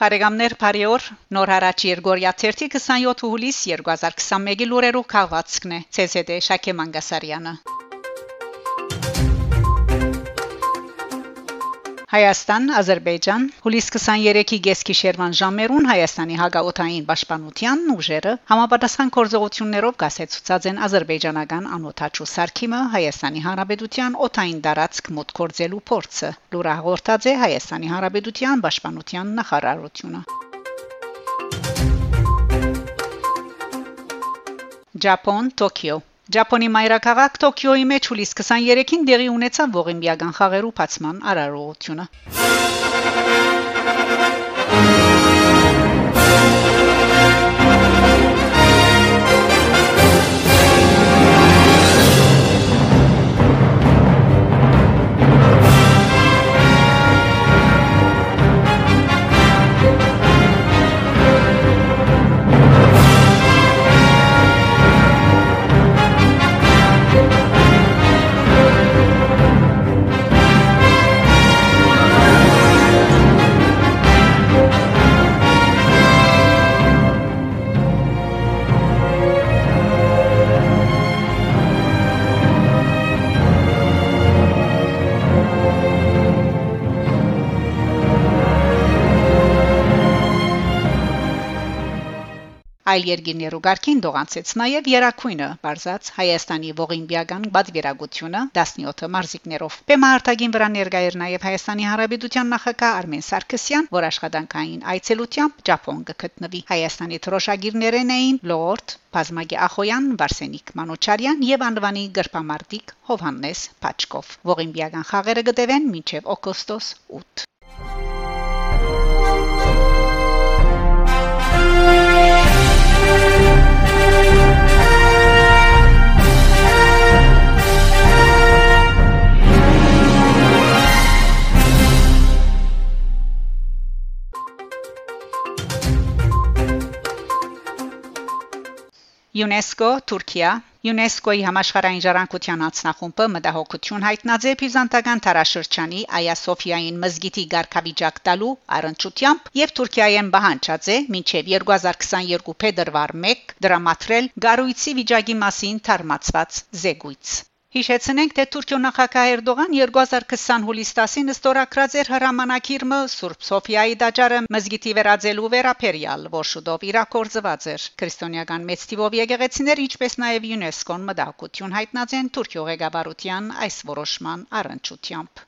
Բարեկամներ Փարիոր նոր հարաճ Երգորիա 27 հուլիս 2021-ի լուրերով քաղվածքն է ՑՍԴ Շակե Մանգասարյանը Հայաստան, Ադրբեջան, հուլիս 23-ի գեսկիշերման ժամերուն Հայաստանի հագաօթային պաշտպանության ուժերը համապատասխան կորձողություններով գասեցուցած են ադրբեջանական անօթաչու սարքիմը Հայաստանի Հանրապետության օթային դարածք մոտ կորձելու փորձը։ Լուրահաղորդած է Հայաստանի Հանրապետության պաշտպանության նախարարությունը։ Ճապոն, Տոկիո Ճապոնի մայրաքաղաք Տոկիոյի մեջ հուլիս 23-ին դեղի ունեցավ ողիմբիական խաղերու բացման արարողությունը։ Այլ երկիներու ղարքին դողանցեց նաև Երակույնը, բարձած Հայաստանի ողիմպիական բادرագությունը 17 մարզիկներով։ Պեմարտագին վրա ներկա էր նաև Հայաստանի Հանրապետության նախագահ Արմեն Սարգսյան, որ աշխատանքային այցելությամբ Ճապոն կգտնվի։ Հայաստանի թրոշագիրներն էին Լորդ Բազմագի Ախոյան, Վարսենիկ Մանոչարյան եւ Անվանի գրպամարտիկ Հովհաննես Պաչկով։ Ողիմպիական խաղերը գտեվեն մինչեւ օգոստոս 8։ ՅՈՒՆԵՍԿՕ Թուրքիա ՅՈՒՆԵՍԿՕ-ի համաշխարհային ժառանգության անձնախումբը մտահոգություն հայտնած է Բյուզանդական տարաշրջանի Այա Սոֆիային մզգիտի ղարքավիճակ տալու առընչությամբ եւ Թուրքիայեն բահանջած է մինչեւ 2022 փետրվար 1 դրամատրել Գարույցի վիճակի մասին թարմացված զեկույց Հիշեցնենք, թե Թուրքիո նախագահ Էրդողան 2020 հուլիս 10-ին ստորագրած էր հրամանակիրը Սուրբ Սոֆիայի դաճարը մզգիտի վերածելու վերապերյալ, որ շուտով իրակորձված էր։ Քրիստոնեական մեծ թիվով եկեղեցիներ, ինչպես նաև ՅՈՒՆԵՍԿՕ-ն մտահոգություն հայտնած են Թուրքիո ղեկավարության այս որոշման առընչությամբ։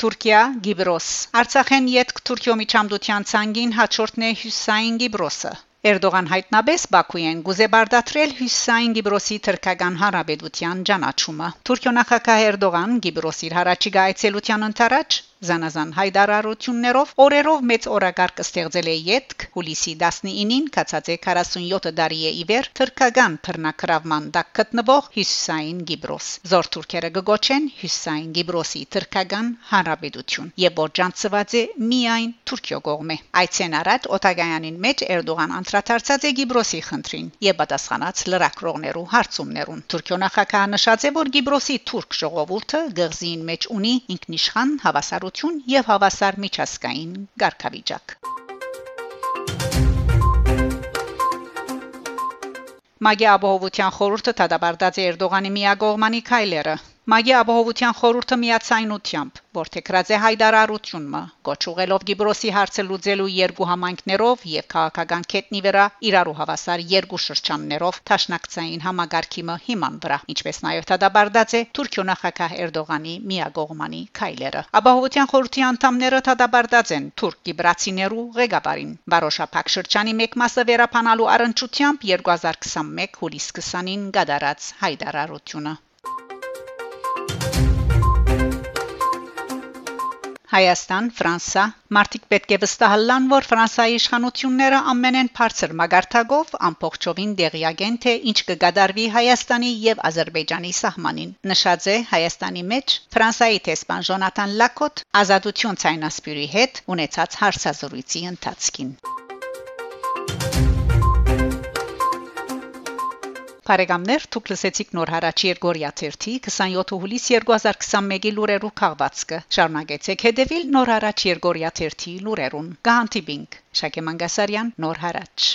Թուրքիա Գիբրոս Արցախեն յետք Թուրքիո միջամդության ցանգին հաջորդն է Հյուսային Գիբրոսը Էրդողան հայտնաբես Բաքուեն գուզեբարդատրել Հյուսային Գիբրոսի թրքական հարաբերության ճանաչումը։ Թուրքիո նախագահ Էրդողան Գիբրոսի հարաճիգա այցելության ընթരാճ Զանազան հայդարարություններով օրերով մեծ օրակարգ ստեղծել է յետք հուլիսի 19-ին կացած է 47 տարի է իվեր թրքական բռնակրավման դակ գտնվող Հյուսային Գիբրոս զոր թուրքերը գոչեն Հյուսային Գիբրոսի թրքական հանրապետություն եւ որ ջանցված է միայն Թուրքիո կողմէ այցեն առաջ Օտագայանին մեջ Էրդողան անդրադարձած է Գիբրոսի խնդրին եւ պատասխանած լրակրողներու հարցումներուն Թուրքիո նախագահը նշած է որ Գիբրոսի թուրք ժողովուրդը գղզին մեջ ունի ինքնիշխան հավասարություն տնտեսություն եւ հավասար միջազգային ղարքավիճակ։ Մագի ապահովության խորհուրդը դադարած է Էրդողանի միագողմանի քայլերը Մագի ապահովության խորհուրդը միացայնությամբ որթեքրած է հայդարարությունը գոչուղելով Գիբրոսի հարցը լուծելու երկու համայնքներով եւ քաղաքական կետնի վրա իրարու հավասար երկու շրջաններով տաշնակցային համագարկիմը հիման վրա ինչպես նաեւ դադարդած է Թուրքիո նախագահ Էրդողանի միագողմանի քայլերը ապահովության խորհրդի անդամները դադարդած են թուրք գիբրացիներու ղեկավարին Բարոշապակ շրջանի մեկ մասը վերապանալու առընչությամբ 2021 հուլիս 20-ին գդարած հայդարարությունը Հայաստան, Ֆրանսա, մարդիկ պետք է վստահալան, որ Ֆրանսայի իշխանությունները ամենեն բարձր մագարտակով ամբողջովին դեղյակ են, թե ինչ կգադարվի Հայաստանի եւ Ադրբեջանի սահմանին։ Նշած է Հայաստանի մեջ Ֆրանսայի տեսփան Ժոնատան Լակոտ ազատություն ցայնասպյուրի հետ ունեցած հարցազրույցի ընթացքին։ Բարեկամներ, դուք լսեցիք նոր հարաճ Երգորիա 30 27 հուլիս 2021-ի լուրերու քաղվածքը։ Շարունակեցեք հետևել նոր հարաճ Երգորիա 30 լուրերուն։ Գանտիբինգ Շակե Մանգասարյան նոր հարաճ